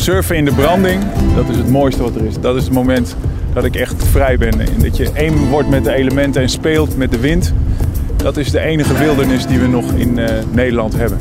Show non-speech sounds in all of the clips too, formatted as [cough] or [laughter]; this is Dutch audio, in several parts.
Surfen in de branding, dat is het mooiste wat er is. Dat is het moment dat ik echt vrij ben. En dat je één wordt met de elementen en speelt met de wind. Dat is de enige wildernis die we nog in uh, Nederland hebben.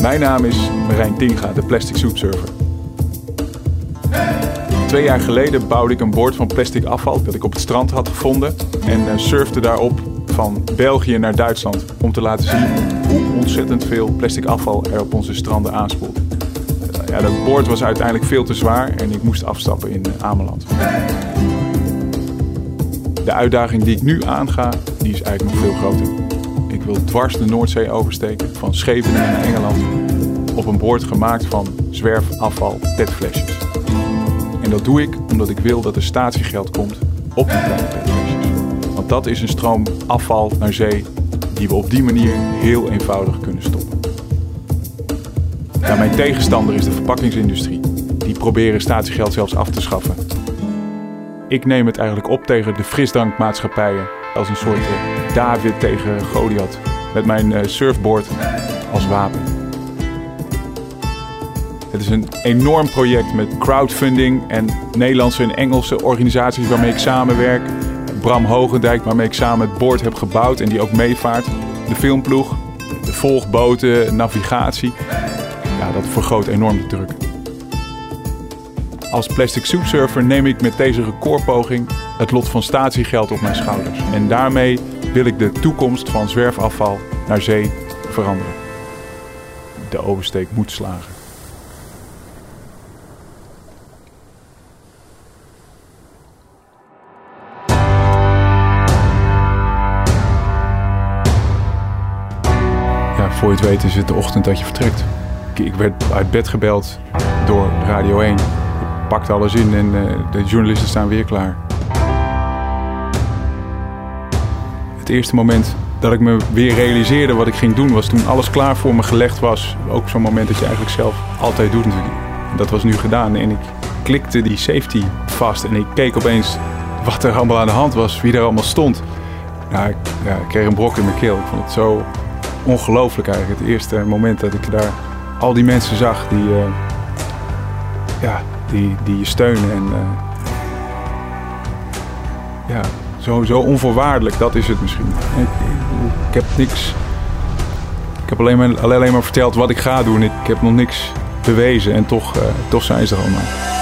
Mijn naam is Marijn Tinga, de plastic soepsurfer. Twee jaar geleden bouwde ik een bord van plastic afval dat ik op het strand had gevonden. En uh, surfde daarop van België naar Duitsland om te laten zien hoe ontzettend veel plastic afval er op onze stranden aanspoelt. Ja, dat boord was uiteindelijk veel te zwaar en ik moest afstappen in uh, Ameland. De uitdaging die ik nu aanga, die is eigenlijk nog veel groter. Ik wil dwars de Noordzee oversteken, van Scheveningen naar Engeland, op een boord gemaakt van zwerfafval petflesjes. En dat doe ik omdat ik wil dat er statiegeld komt op die kleine petflesjes. Want dat is een stroom afval naar zee die we op die manier heel eenvoudig kunnen stoppen. Mijn tegenstander is de verpakkingsindustrie. Die proberen statiegeld zelfs af te schaffen. Ik neem het eigenlijk op tegen de frisdrankmaatschappijen als een soort uh, David tegen Goliath. Met mijn uh, surfboard als wapen. Het is een enorm project met crowdfunding en Nederlandse en Engelse organisaties waarmee ik samenwerk. Bram Hogendijk, waarmee ik samen het boord heb gebouwd en die ook meevaart. De filmploeg, de volgboten, navigatie. Dat vergroot enorm de druk. Als plastic soepsurfer neem ik met deze recordpoging het lot van statiegeld op mijn schouders. En daarmee wil ik de toekomst van zwerfafval naar zee veranderen. De oversteek moet slagen. Voor je het weet is het de ochtend dat je vertrekt. Ik werd uit bed gebeld door Radio 1 pakt alles in en uh, de journalisten staan weer klaar. Het eerste moment dat ik me weer realiseerde wat ik ging doen was toen alles klaar voor me gelegd was. Ook zo'n moment dat je eigenlijk zelf altijd doet natuurlijk. Dat was nu gedaan en ik klikte die safety vast en ik keek opeens wat er allemaal aan de hand was, wie er allemaal stond. Nou, ik, ik kreeg een brok in mijn keel. Ik vond het zo ongelooflijk eigenlijk. Het eerste moment dat ik daar al die mensen zag die, uh, ja, die, die je steunen. En, uh, ja, zo, zo onvoorwaardelijk, dat is het misschien. Ik, heb niks. Ik heb alleen maar, alleen maar verteld wat ik ga doen. Ik heb nog niks bewezen en toch, uh, toch zijn ze er allemaal.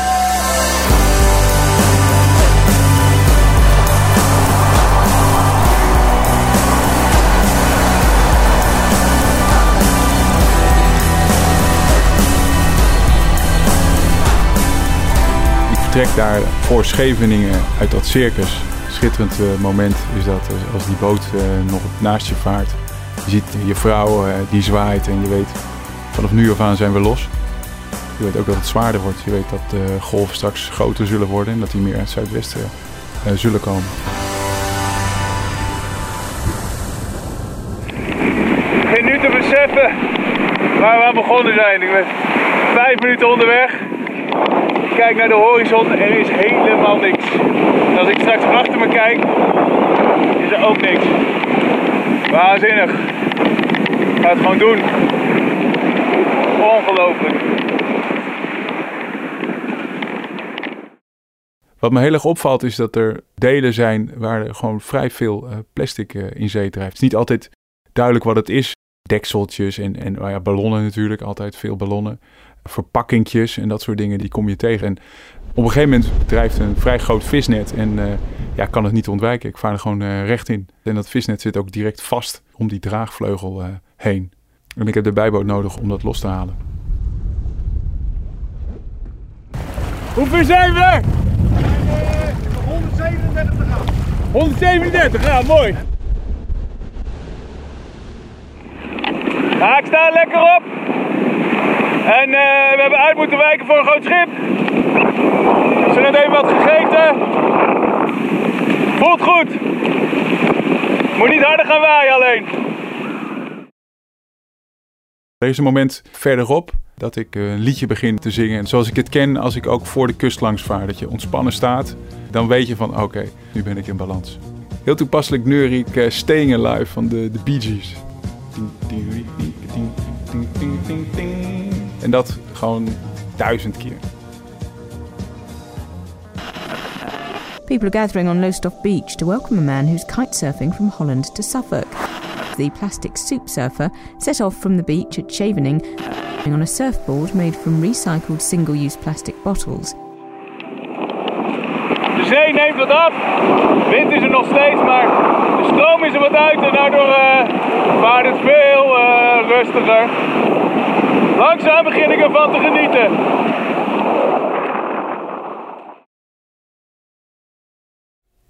Vertrek daar voor Scheveningen uit dat circus. Schitterend uh, moment is dat uh, als die boot uh, nog naast je vaart. Je ziet je vrouw die zwaait en je weet vanaf nu af aan zijn we los. Je weet ook dat het zwaarder wordt. Je weet dat de golven straks groter zullen worden en dat die meer uit het zuidwesten zullen komen. Ik nu te beseffen waar we aan begonnen zijn. Ik ben vijf minuten onderweg. Kijk naar de horizon, er is helemaal niks. Als ik straks achter me kijk, is er ook niks. Waanzinnig. Ik ga het gewoon doen. Ongelooflijk. Wat me heel erg opvalt is dat er delen zijn waar er gewoon vrij veel uh, plastic uh, in zee drijft. Het is niet altijd duidelijk wat het is. Dekseltjes en, en oh ja, ballonnen natuurlijk, altijd veel ballonnen verpakkingjes en dat soort dingen, die kom je tegen. En op een gegeven moment drijft een vrij groot visnet en uh, ja, kan het niet ontwijken. Ik vaar er gewoon uh, recht in. En dat visnet zit ook direct vast om die draagvleugel uh, heen. En ik heb de bijboot nodig om dat los te halen. Hoeveel zijn we? 137 graden. 137 graden, mooi. Haak staan lekker op. En uh, we hebben uit moeten wijken voor een groot schip. Ze net even wat gegeten. Voelt goed. Moet niet harder gaan waaien alleen. Er is een moment verderop dat ik een liedje begin te zingen. Zoals ik het ken als ik ook voor de kust langs vaar. Dat je ontspannen staat. Dan weet je van oké, nu ben ik in balans. Heel toepasselijk neur ik uh, Staying Alive van de, de Bee Gees. Ding, ding, ding, En dat gewoon duizend keer. People are gathering on Lowestoft Beach to welcome a man who's kitesurfing from Holland to Suffolk. The plastic soup surfer set off from the beach at Shavening on a surfboard made from recycled single use plastic bottles. De zee neemt wat af. Wind is er nog steeds, maar de stroom is er wat uit en daardoor uh, vaart het veel uh, rustiger. Langzaam begin ik ervan te genieten.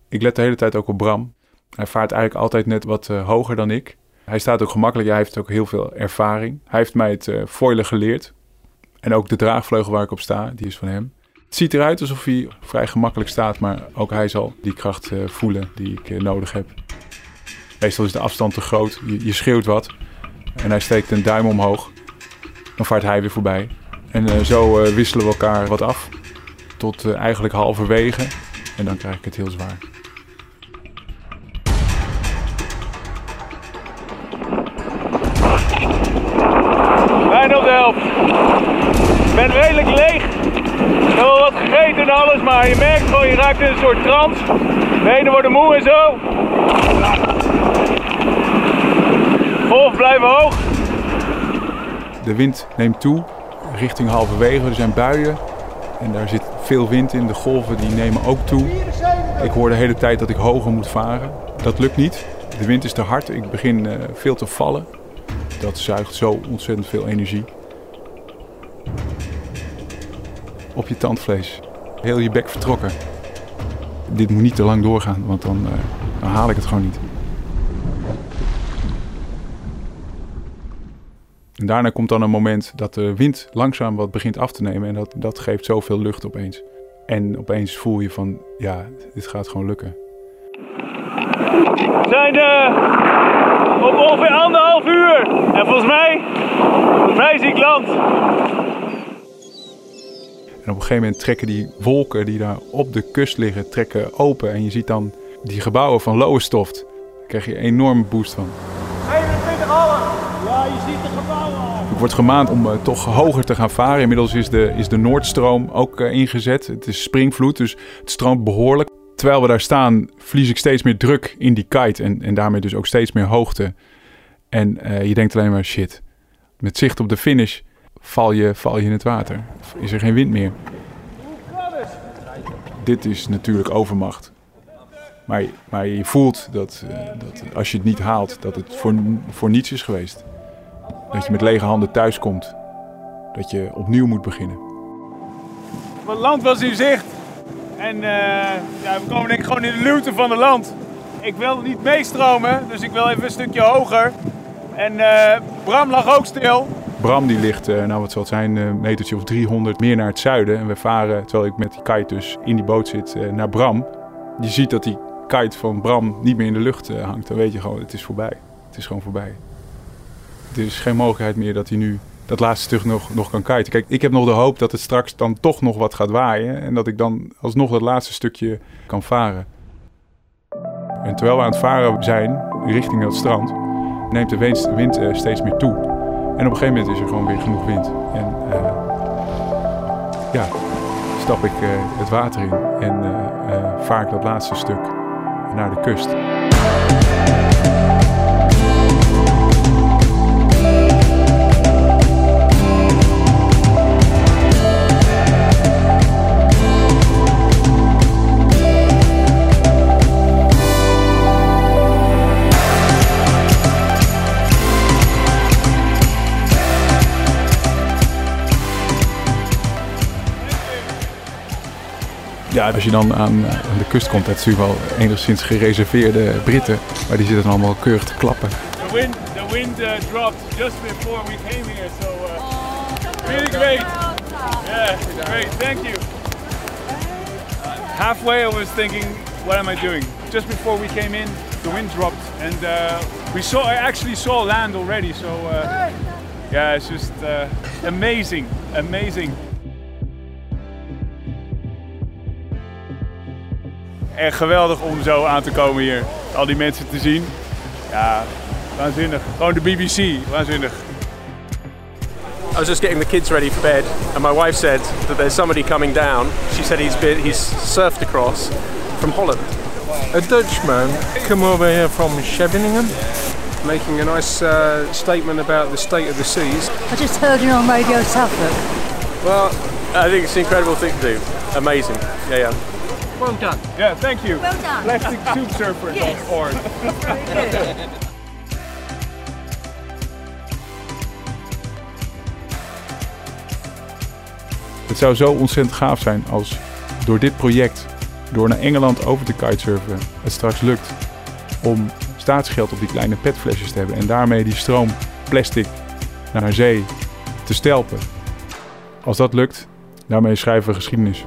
Ik let de hele tijd ook op Bram. Hij vaart eigenlijk altijd net wat uh, hoger dan ik. Hij staat ook gemakkelijk. Hij heeft ook heel veel ervaring. Hij heeft mij het uh, foilen geleerd. En ook de draagvleugel waar ik op sta, die is van hem. Het ziet eruit alsof hij vrij gemakkelijk staat, maar ook hij zal die kracht uh, voelen die ik nodig heb. Meestal is de afstand te groot. Je, je, schreeuwt wat en hij steekt een duim omhoog. Vaart hij weer voorbij. En zo wisselen we elkaar wat af. Tot eigenlijk halverwege. En dan krijg ik het heel zwaar. Bijna op de helft. Ik ben redelijk leeg. Ik heb wel wat gegeten en alles, maar je merkt gewoon, je raakt in een soort trance. Benen worden moe en zo. Golf blijven hoog. De wind neemt toe, richting halverwege. Er zijn buien en daar zit veel wind in. De golven die nemen ook toe. Ik hoor de hele tijd dat ik hoger moet varen. Dat lukt niet. De wind is te hard. Ik begin uh, veel te vallen. Dat zuigt zo ontzettend veel energie. Op je tandvlees. Heel je bek vertrokken. Dit moet niet te lang doorgaan, want dan, uh, dan haal ik het gewoon niet. En daarna komt dan een moment dat de wind langzaam wat begint af te nemen. En dat, dat geeft zoveel lucht opeens. En opeens voel je van, ja, dit gaat gewoon lukken. We zijn uh, op ongeveer anderhalf uur. En volgens mij, volgens mij zie ik land. En op een gegeven moment trekken die wolken die daar op de kust liggen, trekken open. En je ziet dan die gebouwen van Lowestoft. Daar krijg je een enorme boost van. 21 allen. Ja, je ziet de gebouwen al. Gemaand om uh, toch hoger te gaan varen. Inmiddels is de, is de Noordstroom ook uh, ingezet. Het is springvloed, dus het stroomt behoorlijk. Terwijl we daar staan, verlies ik steeds meer druk in die kite. En, en daarmee dus ook steeds meer hoogte. En uh, je denkt alleen maar shit. Met zicht op de finish val je, val je in het water. Is er geen wind meer. Dit is natuurlijk overmacht. Maar, maar je voelt dat, dat als je het niet haalt, dat het voor, voor niets is geweest. Dat je met lege handen thuis komt. Dat je opnieuw moet beginnen. Het land was in zicht. En uh, ja, we komen denk ik gewoon in de luwte van het land. Ik wil niet meestromen, dus ik wil even een stukje hoger. En uh, Bram lag ook stil. Bram die ligt, uh, nou wat zal het zijn, een metertje of 300 meer naar het zuiden. En we varen, terwijl ik met die kite dus in die boot zit, naar Bram. Je ziet dat die kite van Bram niet meer in de lucht hangt. Dan weet je gewoon, het is voorbij. Het is gewoon voorbij. Er is geen mogelijkheid meer dat hij nu dat laatste stuk nog, nog kan kiten. Kijk, ik heb nog de hoop dat het straks dan toch nog wat gaat waaien. En dat ik dan alsnog dat laatste stukje kan varen. En terwijl we aan het varen zijn, richting het strand, neemt de wind, uh, steeds meer toe. En op een gegeven moment is er gewoon weer genoeg wind. En uh, ja, stap ik uh, het water in en vaar ik dat laatste stuk naar de kust. Als je dan aan, aan de kust komt, dat is natuurlijk wel enigszins gereserveerde Britten, maar die zitten dan allemaal keurig te klappen. The wind, the wind uh, dropped just before we came here, so uh, really great. Yeah, great, thank you. Halfway I was thinking, what am I doing? Just before we came in, the wind dropped, and uh, we saw. I actually saw land already, so uh, yeah, it's just uh, amazing, amazing. Echt geweldig om zo aan te komen hier. Al die mensen te zien. Ja, waanzinnig. Gewoon de BBC, waanzinnig. I was just getting the kids ready for bed, and my wife said that there's somebody coming down. She said he's been, he's surfed across from Holland. A Dutchman come over here from Scheveningen, making a nice uh, statement about the state of the seas. I just heard it on Radio Suffolk. Well, I think it's an incredible thing to do. Amazing. Yeah, yeah. Well done. Yeah, thank you. Well done. PlasticTubeSurfer.org. Yes. [laughs] Het zou zo ontzettend gaaf zijn als door dit project, door naar Engeland over te kitesurfen, het straks lukt om staatsgeld op die kleine petflesjes te hebben en daarmee die stroom plastic naar zee te stelpen. Als dat lukt, daarmee schrijven we geschiedenis.